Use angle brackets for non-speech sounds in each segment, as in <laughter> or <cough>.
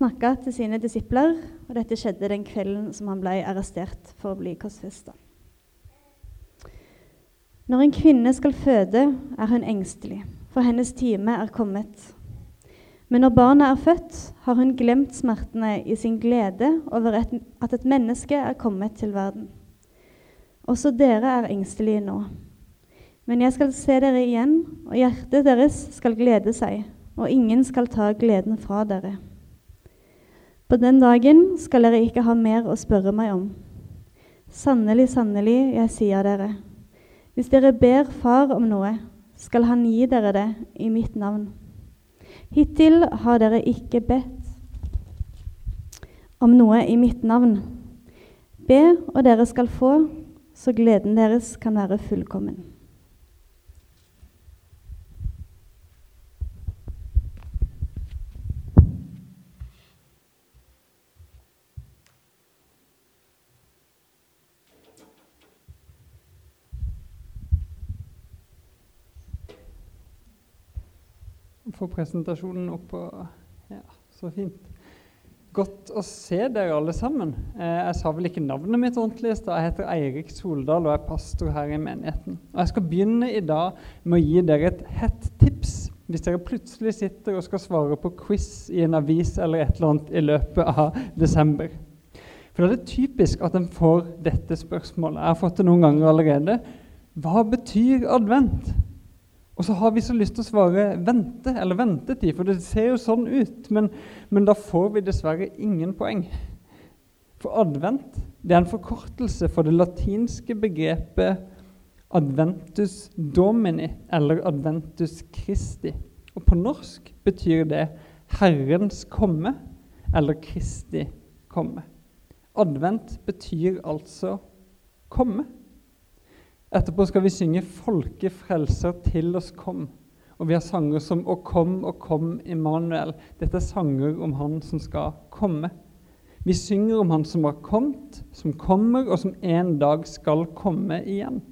snakka til sine disipler, og dette skjedde den kvelden som han ble arrestert for å bli korsfesta. Når en kvinne skal føde, er hun engstelig, for hennes time er kommet. Men når barnet er født, har hun glemt smertene i sin glede over et, at et menneske er kommet til verden. Også dere er engstelige nå. Men jeg skal se dere igjen, og hjertet deres skal glede seg, og ingen skal ta gleden fra dere. På den dagen skal dere ikke ha mer å spørre meg om. Sannelig, sannelig, jeg sier dere, hvis dere ber Far om noe, skal Han gi dere det i mitt navn. Hittil har dere ikke bedt om noe i mitt navn. Be, og dere skal få, så gleden deres kan være fullkommen. Få presentasjonen opp. Og, ja, så fint. Godt å se dere alle sammen. Eh, jeg sa vel ikke navnet mitt ordentlig. Så jeg heter Eirik Soldal og er pastor her i menigheten. Og Jeg skal begynne i dag med å gi dere et hett tips hvis dere plutselig sitter og skal svare på quiz i en avis eller et eller annet i løpet av desember. For det er typisk at en får dette spørsmålet. Jeg har fått det noen ganger allerede. Hva betyr advent? Og så har vi så lyst til å svare 'vente' eller 'ventetid', for det ser jo sånn ut. Men, men da får vi dessverre ingen poeng. For advent det er en forkortelse for det latinske begrepet 'adventus domini' eller 'adventus Christi'. Og på norsk betyr det 'Herrens komme' eller 'Kristi komme'. Advent betyr altså 'komme'. Etterpå skal vi synge 'Folkefrelser til oss kom'. Og vi har sanger som 'Å kom, å kom, Immanuel'. Dette er sanger om Han som skal komme. Vi synger om Han som har kommet, som kommer, og som en dag skal komme igjen.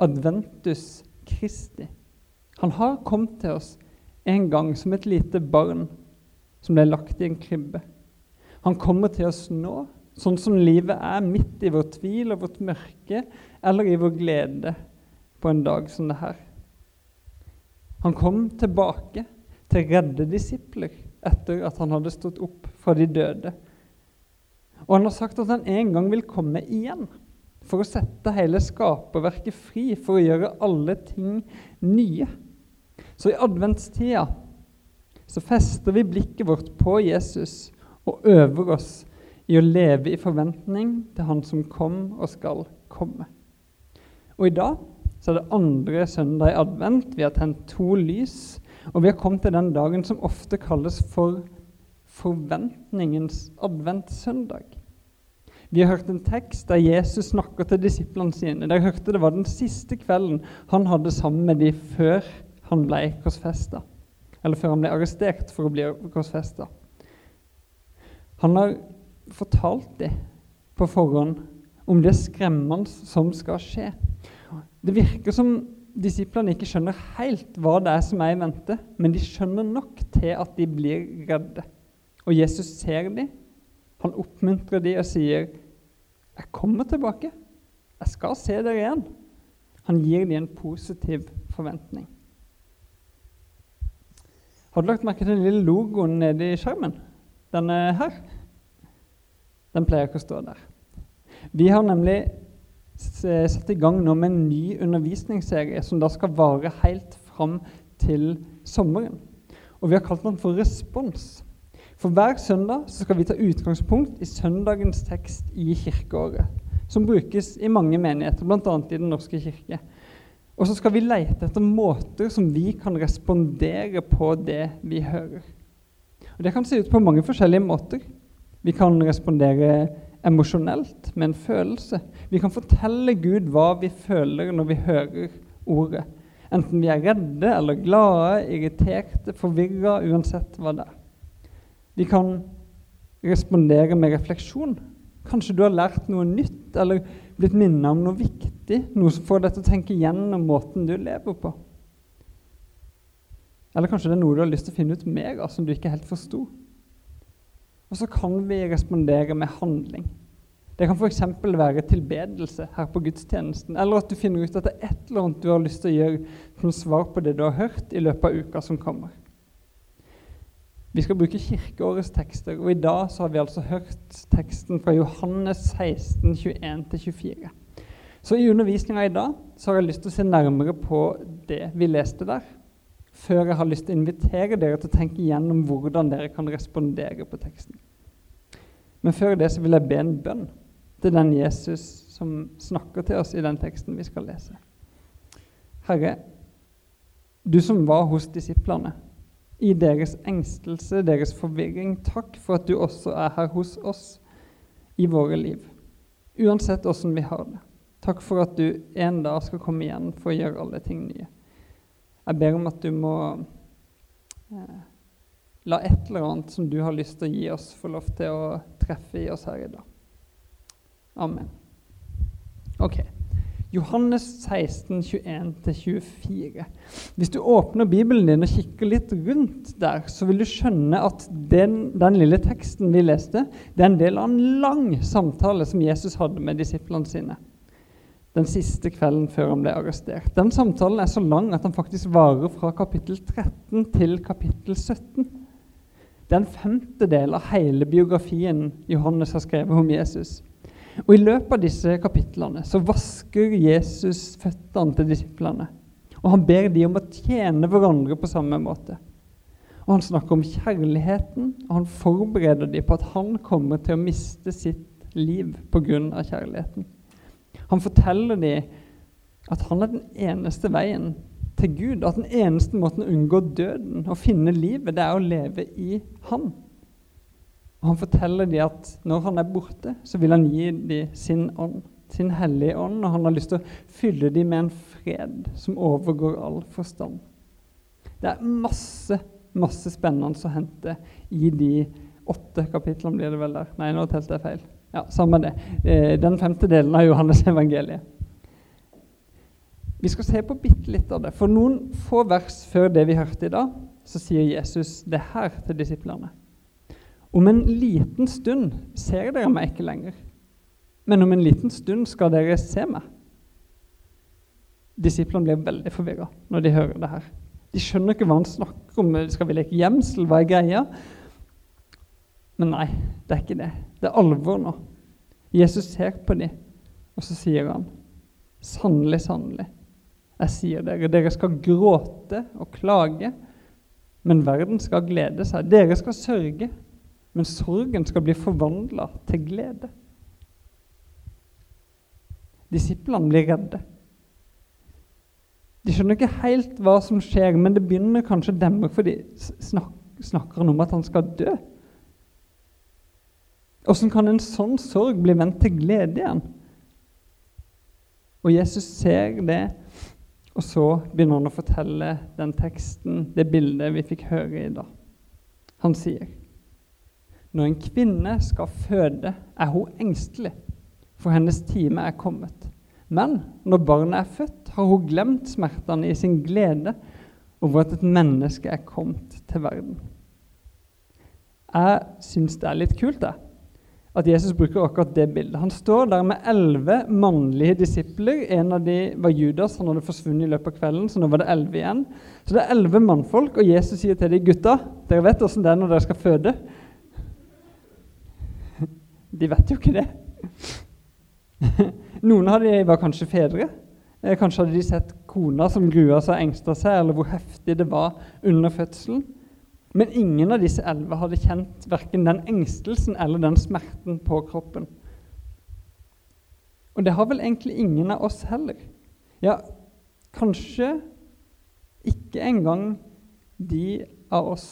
Adventus Christi. Han har kommet til oss en gang som et lite barn som ble lagt i en krybbe. Han kommer til oss nå, sånn som livet er, midt i vår tvil og vårt mørke, eller i vår glede på en dag som det her. Han kom tilbake til redde disipler etter at han hadde stått opp fra de døde. Og han har sagt at han en gang vil komme igjen for å sette hele skaperverket fri, for å gjøre alle ting nye. Så i adventstida så fester vi blikket vårt på Jesus og øver oss i å leve i forventning til Han som kom og skal komme. Og i dag så er det andre søndag i advent. Vi har tent to lys. Og vi har kommet til den dagen som ofte kalles for forventningens adventssøndag. Vi har hørt en tekst der Jesus snakker til disiplene sine. Dere hørte Det var den siste kvelden han hadde sammen med dem før han ble korsfesta. Eller før han ble arrestert for å bli korsfesta. Han har fortalt dem på forhånd om det skremmende som skal skje. Det virker som disiplene ikke skjønner helt hva det er som er i vente, men de skjønner nok til at de blir redde. Og Jesus ser dem, han oppmuntrer dem og sier, 'Jeg kommer tilbake. Jeg skal se dere igjen.' Han gir dem en positiv forventning. Har du lagt merke til den lille logoen nede i skjermen? Denne her. Den pleier ikke å stå der. Vi har nemlig satt i gang nå med en ny undervisningsserie som da skal vare helt fram til sommeren. Og vi har kalt den for Respons. For hver søndag skal vi ta utgangspunkt i søndagens tekst i kirkeåret, som brukes i mange menigheter, bl.a. i Den norske kirke. Og så skal vi lete etter måter som vi kan respondere på det vi hører. Og Det kan se ut på mange forskjellige måter. Vi kan respondere emosjonelt, med en følelse. Vi kan fortelle Gud hva vi føler når vi hører ordet. Enten vi er redde eller glade, irriterte, forvirra, uansett hva det er. Vi kan respondere med refleksjon. Kanskje du har lært noe nytt eller blitt minnet om noe viktig, noe som får deg til å tenke gjennom måten du lever på. Eller kanskje det er noe du har lyst til å finne ut mer av, som du ikke helt forsto. Og så kan vi respondere med handling. Det kan f.eks. være tilbedelse her på gudstjenesten, eller at du finner ut at det er et eller annet du har lyst til å gjøre som svar på det du har hørt i løpet av uka som kommer. Vi skal bruke kirkeårets tekster, og i dag så har vi altså hørt teksten fra Johannes 16, 21-24. Så i undervisninga i dag så har jeg lyst til å se nærmere på det vi leste der, før jeg har lyst til å invitere dere til å tenke igjennom hvordan dere kan respondere på teksten. Men før det så vil jeg be en bønn til den Jesus som snakker til oss i den teksten vi skal lese. Herre, du som var hos disiplene i deres engstelse, deres forvirring. Takk for at du også er her hos oss i våre liv, uansett åssen vi har det. Takk for at du en dag skal komme igjen for å gjøre alle ting nye. Jeg ber om at du må eh, la et eller annet som du har lyst til å gi oss, få lov til å treffe i oss her i dag. Amen. Ok. Johannes 16, 21-24. Hvis du åpner Bibelen din og kikker litt rundt der, så vil du skjønne at den, den, lille teksten vi leste, det er en del av en lang samtale som Jesus hadde med disiplene sine. Den siste kvelden før han ble arrestert. Den samtalen er så lang at han faktisk varer fra kapittel 13 til kapittel 17. Det er en femtedel av hele biografien Johannes har skrevet om Jesus. Og I løpet av disse kapitlene så vasker Jesus føttene til disiplene. Og han ber de om å tjene hverandre på samme måte. Og Han snakker om kjærligheten, og han forbereder de på at han kommer til å miste sitt liv pga. kjærligheten. Han forteller dem at han er den eneste veien til Gud. At den eneste måten å unngå døden og finne livet, det er å leve i Han. Og Han forteller dem at når han er borte, så vil han gi dem sin ånd, sin hellige ånd, og han har lyst til å fylle dem med en fred som overgår all forstand. Det er masse, masse spennende å hente i de åtte kapitlene, blir det vel der. Nei, nå telte jeg feil. Ja, Samme det. Eh, den femte delen av Johannes evangeliet. Vi skal se på bitte litt av det. For noen få vers før det vi hørte i dag, så sier Jesus det her til disiplene. Om en liten stund ser dere meg ikke lenger, men om en liten stund skal dere se meg. Disiplene blir veldig forvirra når de hører det her. De skjønner ikke hva han snakker om. Skal vi leke gjemsel? Hva er greia? Men nei, det er ikke det. Det er alvor nå. Jesus ser på dem, og så sier han, 'Sannelig, sannelig, jeg sier dere, dere skal gråte og klage, men verden skal glede seg. Dere skal sørge, men sorgen skal bli forvandla til glede. Disiplene blir redde. De skjønner ikke helt hva som skjer, men det begynner kanskje å demme, for de snakker om at han skal dø. Hvordan kan en sånn sorg bli vendt til glede igjen? Og Jesus ser det, og så begynner han å fortelle den teksten, det bildet vi fikk høre i dag. Han sier når en kvinne skal føde, er hun engstelig, for hennes time er kommet. Men når barnet er født, har hun glemt smertene i sin glede over at et menneske er kommet til verden. Jeg syns det er litt kult det, at Jesus bruker akkurat det bildet. Han står der med elleve mannlige disipler. En av dem var Judas, han hadde forsvunnet i løpet av kvelden, så nå var det elleve igjen. Så det er elleve mannfolk, og Jesus sier til dem, gutta, dere vet åssen det er når dere skal føde. <laughs> De vet jo ikke det. <laughs> Noen av dem var kanskje fedre. Eh, kanskje hadde de sett kona som grua seg og engsta seg, eller hvor heftig det var under fødselen. Men ingen av disse elleve hadde kjent verken den engstelsen eller den smerten på kroppen. Og det har vel egentlig ingen av oss heller. Ja, kanskje ikke engang de av oss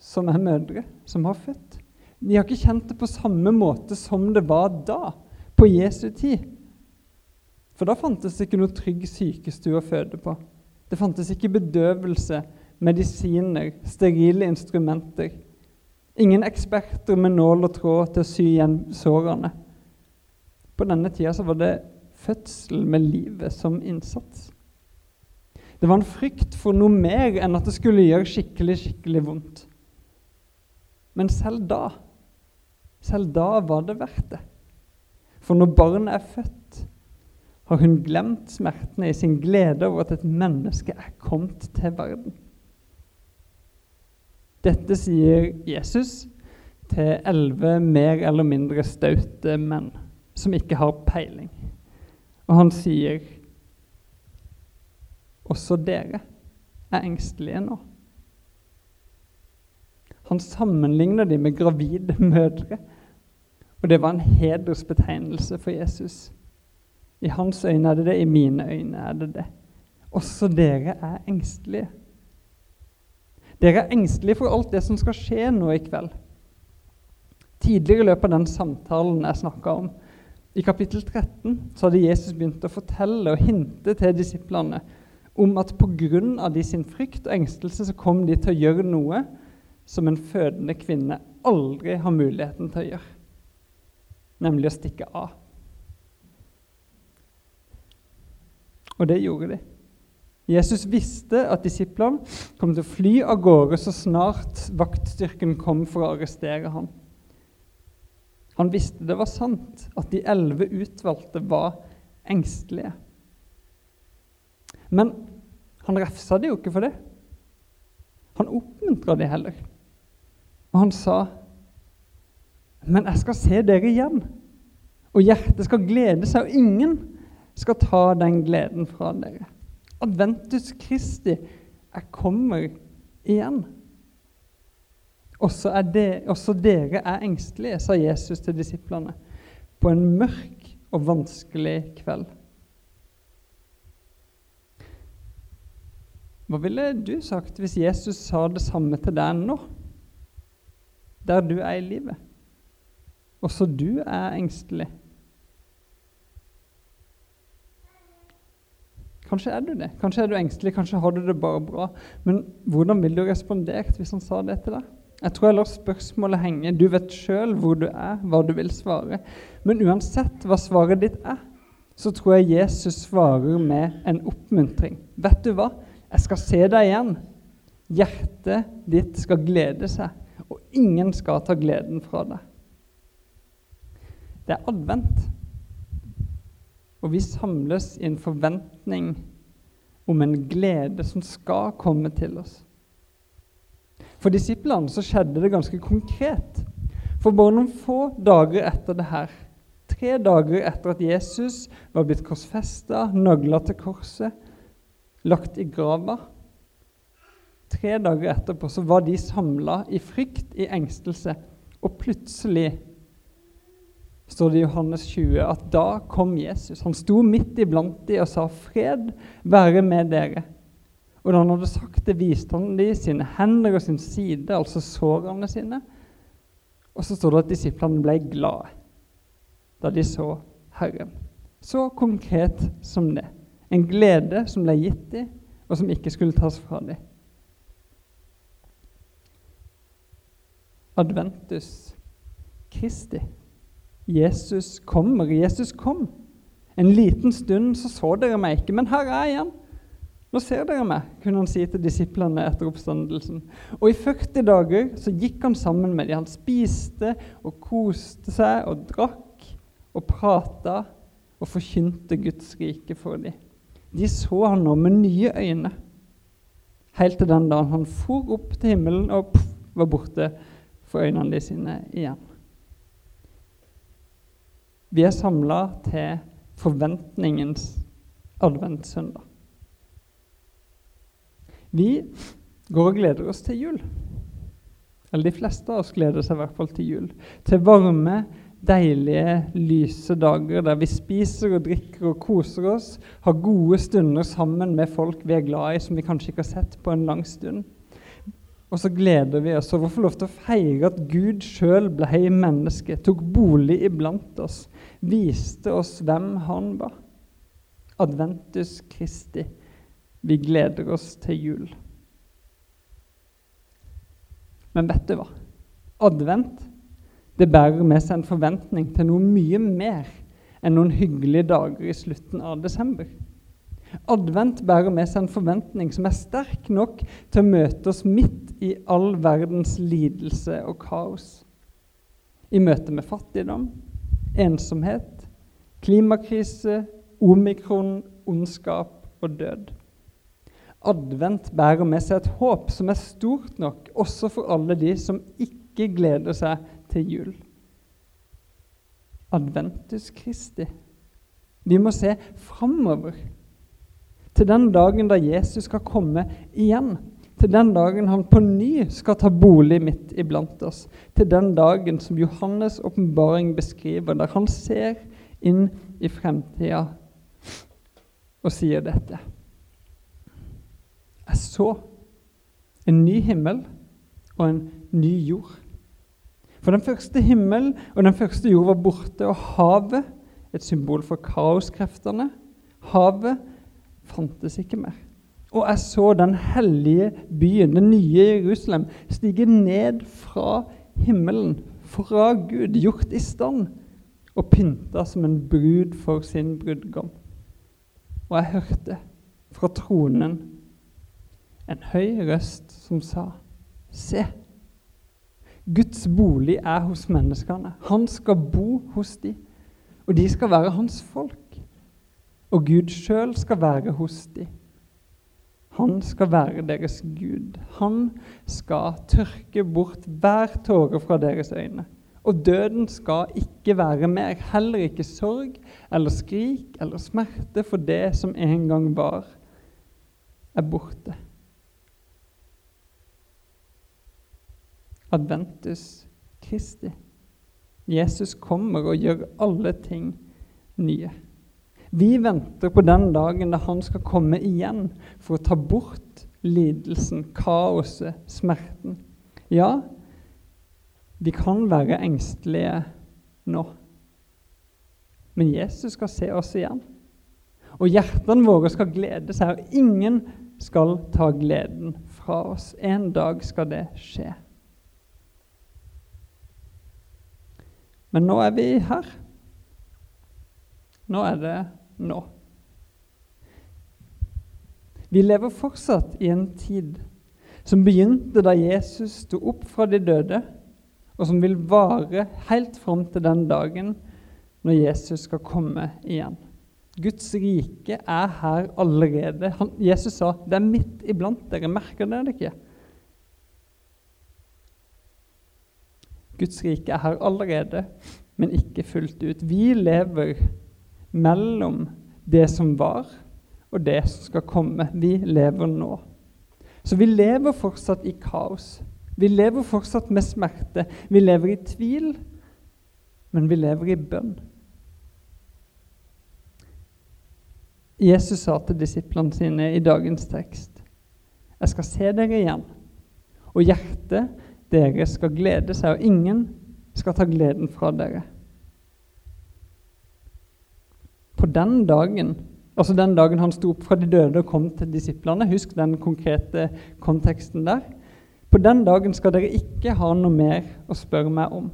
som er mødre, som har født. De har ikke kjent det på samme måte som det var da, på Jesu tid. For da fantes det ikke noe trygg sykestue å føde på. Det fantes ikke bedøvelse, medisiner, sterile instrumenter. Ingen eksperter med nål og tråd til å sy igjen sårene. På denne tida var det fødsel med livet som innsats. Det var en frykt for noe mer enn at det skulle gjøre skikkelig, skikkelig vondt. Men selv da Selv da var det verdt det. For når barnet er født, har hun glemt smertene i sin glede over at et menneske er kommet til verden. Dette sier Jesus til elleve mer eller mindre staute menn som ikke har peiling. Og han sier også dere er engstelige nå. Han sammenligner dem med gravide mødre. Og det var en hedersbetegnelse for Jesus. I hans øyne er det det, i mine øyne er det det. Også dere er engstelige. Dere er engstelige for alt det som skal skje nå i kveld. Tidligere i løpet av den samtalen jeg snakka om, i kapittel 13, så hadde Jesus begynt å fortelle og hinte til disiplene om at pga. de sin frykt og engstelse så kom de til å gjøre noe som en fødende kvinne aldri har muligheten til å gjøre, nemlig å stikke av. Og det gjorde de. Jesus visste at disiplene kom til å fly av gårde så snart vaktstyrken kom for å arrestere ham. Han visste det var sant, at de elleve utvalgte var engstelige. Men han refsa de jo ikke for det. Han oppmuntra de heller. Og han sa, 'Men jeg skal se dere igjen.' Og hjertet skal glede seg, og ingen skal ta den gleden fra dere. Adventus Kristi, jeg kommer igjen. Også, det, også dere er engstelige, sa Jesus til disiplene på en mørk og vanskelig kveld. Hva ville du sagt hvis Jesus sa det samme til deg nå, der du er i livet? Også du er engstelig. Kanskje er du det. Kanskje er du engstelig, kanskje har du det bare bra. Men hvordan ville du respondert hvis han sa det til deg? Jeg tror jeg lar spørsmålet henge. Du vet sjøl hvor du er, hva du vil svare. Men uansett hva svaret ditt er, så tror jeg Jesus svarer med en oppmuntring. Vet du hva? Jeg skal se deg igjen. Hjertet ditt skal glede seg, og ingen skal ta gleden fra deg. Det er advent. Og vi samles i en forventning om en glede som skal komme til oss. For disiplene så skjedde det ganske konkret. For bare noen få dager etter det her, tre dager etter at Jesus var blitt korsfesta, nagla til korset, lagt i grava Tre dager etterpå så var de samla i frykt, i engstelse, og plutselig står det i Johannes 20 at da kom Jesus. Han sto midt iblant dem og sa, 'Fred være med dere'. Og da han hadde sagt det, viste han dem sine hender og sin side, altså sårene sine. Og så står det at disiplene ble glade da de så Herren. Så konkret som det. En glede som ble gitt dem, og som ikke skulle tas fra dem. Adventus Kristi. Jesus kommer. Jesus kom. En liten stund så så dere meg ikke, men her er jeg igjen. Nå ser dere meg, kunne han si til disiplene etter oppstandelsen. Og i 40 dager så gikk han sammen med dem. Han spiste og koste seg og drakk og prata og forkynte Guds rike for dem. De så han nå med nye øyne, helt til den dagen han for opp til himmelen og pff, var borte for øynene de sine igjen. Vi er samla til forventningens adventssøndag. Vi går og gleder oss til jul. Eller de fleste av oss gleder seg i hvert fall til jul. Til varme, deilige, lyse dager der vi spiser og drikker og koser oss, har gode stunder sammen med folk vi er glad i, som vi kanskje ikke har sett på en lang stund. Og så gleder vi oss over å få lov til å feire at Gud sjøl ble menneske, tok bolig iblant oss, viste oss hvem han var. Adventus Kristi. Vi gleder oss til jul. Men vet du hva? Advent det bærer med seg en forventning til noe mye mer enn noen hyggelige dager i slutten av desember. Advent bærer med seg en forventning som er sterk nok til å møte oss midt i all verdens lidelse og kaos. I møte med fattigdom, ensomhet, klimakrise, omikron, ondskap og død. Advent bærer med seg et håp som er stort nok også for alle de som ikke gleder seg til jul. Adventus Kristi. Vi må se framover til den dagen da Jesus skal komme igjen. Til den dagen han på ny skal ta bolig midt iblant oss. Til den dagen som Johannes' åpenbaring beskriver, der han ser inn i fremtida og sier dette. Jeg så en ny himmel og en ny jord. For den første himmel og den første jord var borte, og havet, et symbol for kaoskreftene, havet fantes ikke mer. Og jeg så den hellige byen, det nye Jerusalem, stige ned fra himmelen, fra Gud, gjort i stand og pynta som en brud for sin brudgom. Og jeg hørte fra tronen en høy røst som sa, Se, Guds bolig er hos menneskene. Han skal bo hos dem, og de skal være hans folk. Og Gud sjøl skal være hos dem. Han skal være deres Gud. Han skal tørke bort hver tåre fra deres øyne. Og døden skal ikke være mer, heller ikke sorg eller skrik eller smerte, for det som en gang var, er borte. Adventus Kristi. Jesus kommer og gjør alle ting nye. Vi venter på den dagen da han skal komme igjen for å ta bort lidelsen, kaoset, smerten. Ja, vi kan være engstelige nå. Men Jesus skal se oss igjen. Og hjertene våre skal glede seg, og ingen skal ta gleden fra oss. En dag skal det skje. Men nå er vi her. Nå er det nå. Vi lever fortsatt i en tid som begynte da Jesus sto opp fra de døde, og som vil vare helt fram til den dagen når Jesus skal komme igjen. Guds rike er her allerede. Han, Jesus sa det er midt iblant dere. Merker dere det ikke? Guds rike er her allerede, men ikke fullt ut. Vi lever mellom det som var, og det som skal komme. Vi lever nå. Så vi lever fortsatt i kaos. Vi lever fortsatt med smerte. Vi lever i tvil, men vi lever i bønn. Jesus sa til disiplene sine i dagens tekst.: Jeg skal se dere igjen, og hjertet dere skal glede seg, og ingen skal ta gleden fra dere. På den dagen, altså den dagen han sto opp fra de døde og kom til disiplene Husk den konkrete konteksten der. På den dagen skal dere ikke ha noe mer å spørre meg om,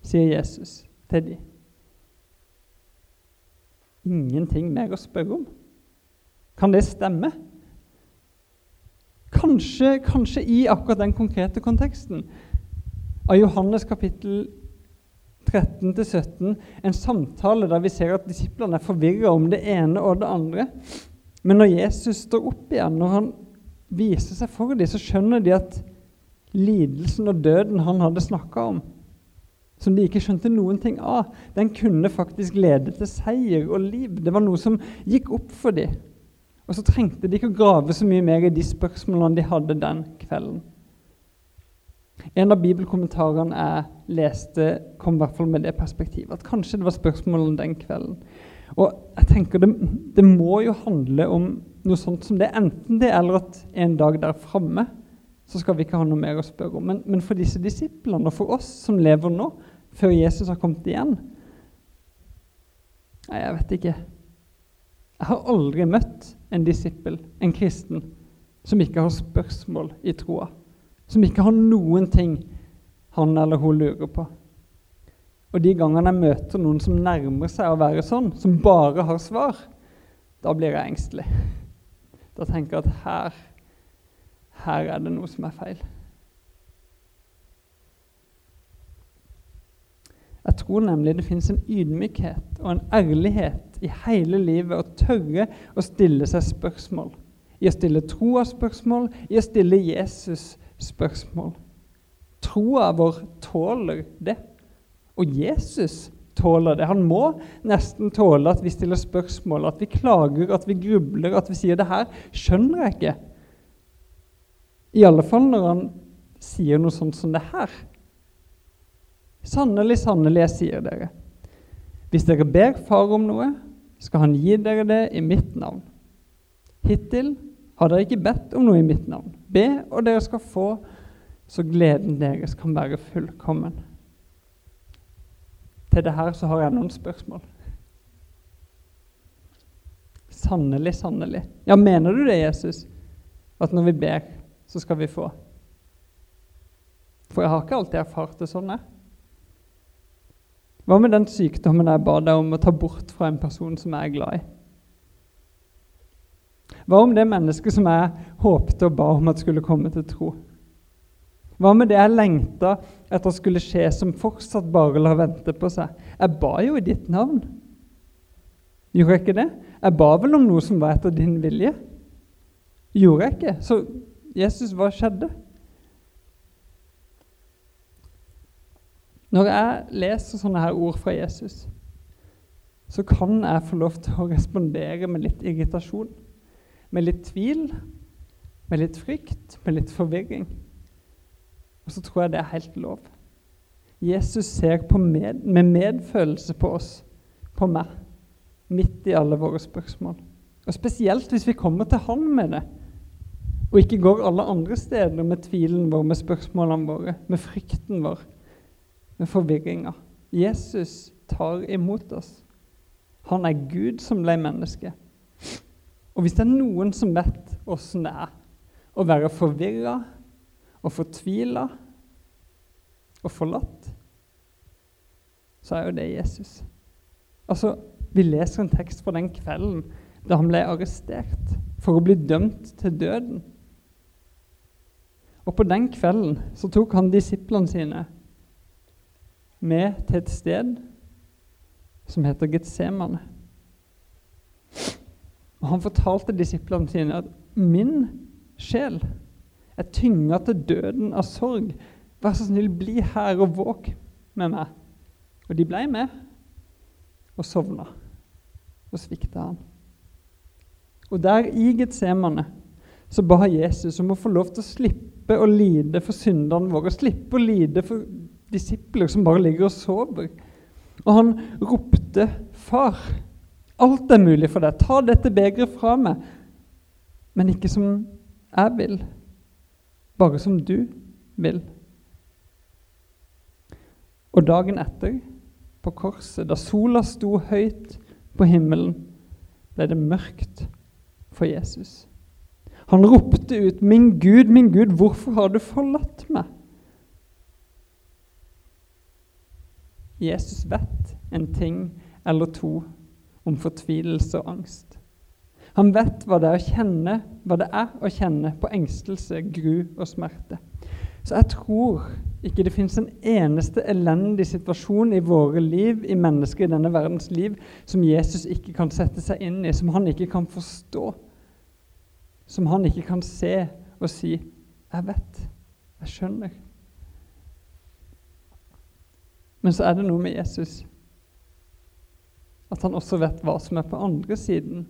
sier Jesus til dem. Ingenting mer å spørre om. Kan det stemme? Kanskje, kanskje i akkurat den konkrete konteksten av Johannes kapittel 13-17 en samtale der vi ser at disiplene er forvirra om det ene og det andre. Men når Jesus står opp igjen, når han viser seg for dem, så skjønner de at lidelsen og døden han hadde snakka om, som de ikke skjønte noen ting av, den kunne faktisk lede til seier og liv. Det var noe som gikk opp for dem. Og så trengte de ikke å grave så mye mer i de spørsmålene de hadde den kvelden. En av bibelkommentarene jeg leste, kom i hvert fall med det perspektivet. At kanskje det var spørsmålet den kvelden. Og jeg tenker det, det, må jo handle om noe sånt som det. Enten det eller at en dag der framme så skal vi ikke ha noe mer å spørre om. Men, men, for disse disiplene og for oss som lever nå, før Jesus har kommet igjen Nei, jeg vet ikke. Jeg har aldri møtt en disippel, en kristen, som ikke har spørsmål i troa. Som ikke har noen ting han eller hun lurer på. Og de gangene jeg møter noen som nærmer seg å være sånn, som bare har svar, da blir jeg engstelig. Da tenker jeg at her, her er det noe som er feil. Jeg tror nemlig det fins en ydmykhet og en ærlighet i hele livet å tørre å stille seg spørsmål. I å stille troa-spørsmål, i å stille Jesus-spørsmål. Troa vår tåler det. Og Jesus tåler det. Han må nesten tåle at vi stiller spørsmål, at vi klager, at vi grubler, at vi sier 'det her skjønner jeg ikke'. I alle fall når han sier noe sånt som det her. Sannelig, sannelig, jeg sier dere. Hvis dere ber Far om noe, skal Han gi dere det i mitt navn. Hittil har dere ikke bedt om noe i mitt navn. Be, og dere skal få, så gleden deres kan være fullkommen. Til det her så har jeg noen spørsmål. Sannelig, sannelig. Ja, mener du det, Jesus? At når vi ber, så skal vi få? For jeg har ikke alltid erfart det sånn. Hva med den sykdommen jeg ba deg om å ta bort fra en person som jeg er glad i? Hva om det mennesket som jeg håpte og ba om at skulle komme til tro? Hva med det jeg lengta etter skulle skje, som fortsatt bare lar vente på seg? Jeg ba jo i ditt navn. Gjorde jeg ikke det? Jeg ba vel om noe som var etter din vilje? Gjorde jeg ikke? Så Jesus, hva skjedde? Når jeg leser sånne her ord fra Jesus, så kan jeg få lov til å respondere med litt irritasjon, med litt tvil, med litt frykt, med litt forvirring. Og så tror jeg det er helt lov. Jesus ser med, med medfølelse på oss, på meg, midt i alle våre spørsmål. Og Spesielt hvis vi kommer til Han med det, og ikke går alle andre steder med tvilen vår, med spørsmålene våre, med frykten vår med forvirringa. Jesus tar imot oss. Han er Gud som ble menneske. Og hvis det er noen som vet åssen det er å være forvirra og fortvila og forlatt, så er jo det Jesus. Altså, Vi leser en tekst fra den kvelden da han ble arrestert for å bli dømt til døden. Og på den kvelden så tok han disiplene sine med til et sted som heter Getsemane. Og Han fortalte disiplene sine at 'min sjel er tynga til døden av sorg'. 'Vær så snill, bli her og våk med meg.' Og de ble med og sovna. Og svikta han. Og der i Getsemane så ba Jesus om å få lov til å slippe å lide for syndene våre, slippe å lide for disipler som bare ligger og sover. Og han ropte, 'Far, alt er mulig for deg. Ta dette begeret fra meg.' Men ikke som jeg vil, bare som du vil. Og dagen etter, på korset, da sola sto høyt på himmelen, ble det mørkt for Jesus. Han ropte ut, 'Min Gud, min Gud, hvorfor har du forlatt meg?' Jesus vet en ting eller to om fortvilelse og angst. Han vet hva det, kjenne, hva det er å kjenne på engstelse, gru og smerte. Så jeg tror ikke det fins en eneste elendig situasjon i våre liv, i mennesker i denne verdens liv, som Jesus ikke kan sette seg inn i, som han ikke kan forstå. Som han ikke kan se og si 'Jeg vet. Jeg skjønner'. Men så er det noe med Jesus at han også vet hva som er på andre siden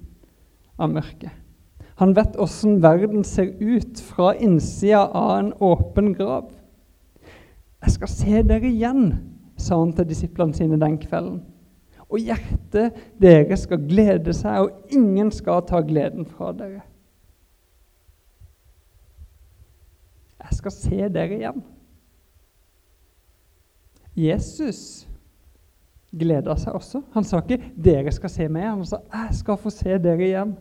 av mørket. Han vet åssen verden ser ut fra innsida av en åpen grav. 'Jeg skal se dere igjen', sa han til disiplene sine den kvelden. 'Og hjertet deres skal glede seg, og ingen skal ta gleden fra dere.' Jeg skal se dere igjen. Jesus gleda seg også. Han sa ikke 'dere skal se meg', han sa 'jeg skal få se dere igjen'.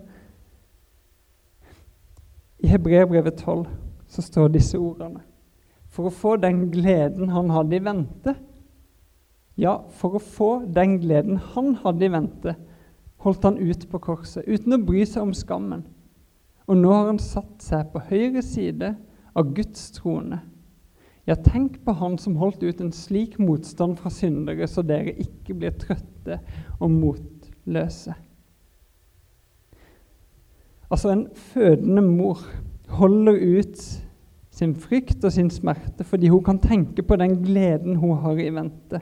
I Hebreerbrevet 12 så står disse ordene. For å få den gleden han hadde i vente Ja, for å få den gleden han hadde i vente, holdt han ut på korset uten å bry seg om skammen. Og nå har han satt seg på høyre side av Guds trone. Ja, tenk på han som holdt ut en slik motstand fra syndere, så dere ikke blir trøtte og motløse. Altså, en fødende mor holder ut sin frykt og sin smerte fordi hun kan tenke på den gleden hun har i vente.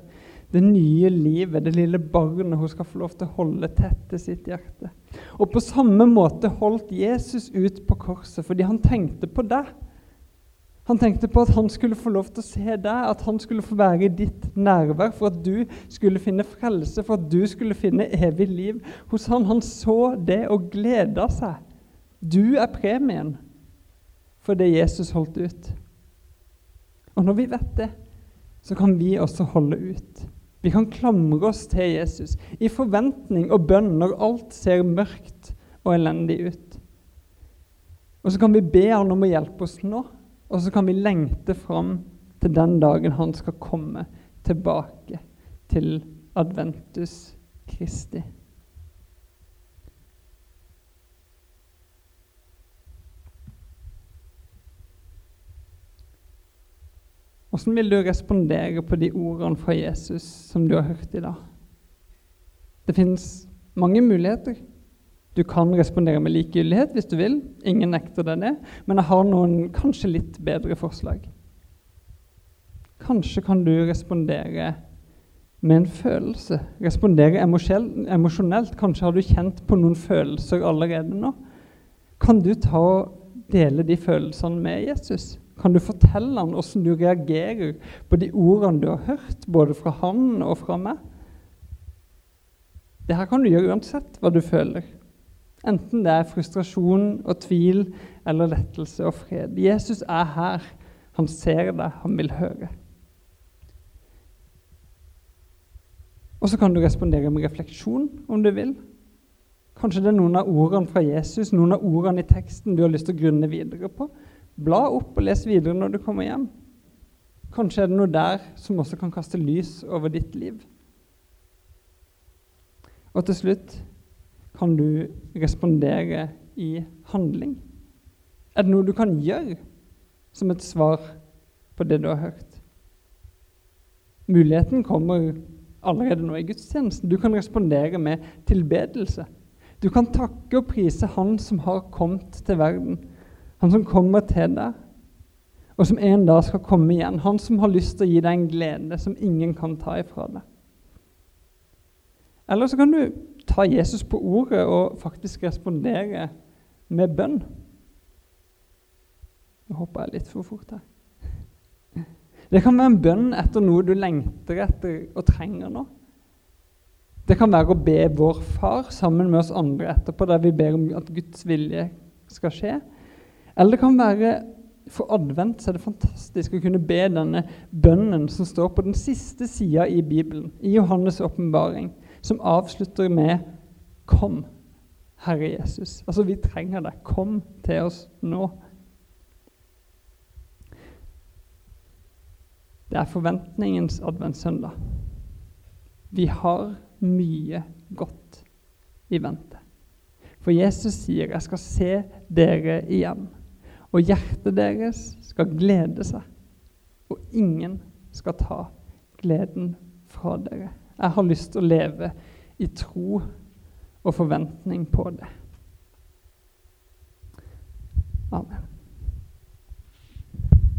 Det nye livet, det lille barnet hun skal få lov til å holde tett til sitt hjerte. Og på samme måte holdt Jesus ut på korset fordi han tenkte på deg. Han tenkte på at han skulle få lov til å se deg, at han skulle få være i ditt nærvær for at du skulle finne frelse, for at du skulle finne evig liv hos han. Han så det og gleda seg. Du er premien for det Jesus holdt ut. Og når vi vet det, så kan vi også holde ut. Vi kan klamre oss til Jesus i forventning og bønn når alt ser mørkt og elendig ut. Og så kan vi be han om å hjelpe oss nå, og så kan vi lengte fram til den dagen han skal komme tilbake til Adventus Kristi. Hvordan vil du respondere på de ordene fra Jesus som du har hørt i dag? Det finnes mange muligheter. Du kan respondere med likegyldighet hvis du vil. Ingen nekter deg det. Men jeg har noen kanskje litt bedre forslag. Kanskje kan du respondere med en følelse. Respondere emosjonelt. Kanskje har du kjent på noen følelser allerede nå. Kan du ta og dele de følelsene med Jesus? Kan du fortelle ham hvordan du reagerer på de ordene du har hørt, både fra han og fra meg? Det her kan du gjøre uansett hva du føler. Enten det er frustrasjon og tvil eller lettelse og fred. Jesus er her. Han ser deg, han vil høre. Og så kan du respondere med refleksjon, om du vil. Kanskje det er noen av ordene fra Jesus, noen av ordene i teksten du har lyst til å grunne videre på. Bla opp og les videre når du kommer hjem. Kanskje er det noe der som også kan kaste lys over ditt liv. Og til slutt kan du respondere i handling. Er det noe du kan gjøre som et svar på det du har hørt? Muligheten kommer allerede nå i gudstjenesten. Du kan respondere med tilbedelse. Du kan takke og prise Han som har kommet til verden han som kommer til deg, og som en dag skal komme igjen. Han som har lyst til å gi deg en glede som ingen kan ta ifra deg. Eller så kan du ta Jesus på ordet og faktisk respondere med bønn. Nå hoppa jeg litt for fort her. Det kan være en bønn etter noe du lengter etter og trenger nå. Det kan være å be vår Far sammen med oss andre etterpå, der vi ber om at Guds vilje skal skje. Eller det kan være for advent så er det fantastisk å kunne be denne bønnen som står på den siste sida i Bibelen, i Johannes' åpenbaring, som avslutter med 'Kom, Herre Jesus'. Altså, vi trenger deg. Kom til oss nå. Det er forventningens adventssøndag. Vi har mye godt i vente. For Jesus sier 'Jeg skal se dere igjen' og hjertet deres skal glede seg, og ingen skal ta gleden fra dere. Jeg har lyst til å leve i tro og forventning på det. Amen.